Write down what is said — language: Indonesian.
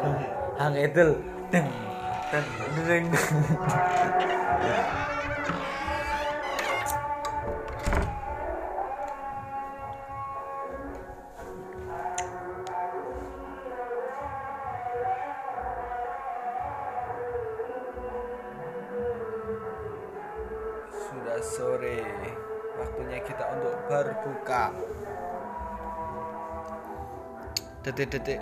Hang Edel. Deng. Deng. Deng. Sudah sore. Waktunya kita untuk berbuka. Detik-detik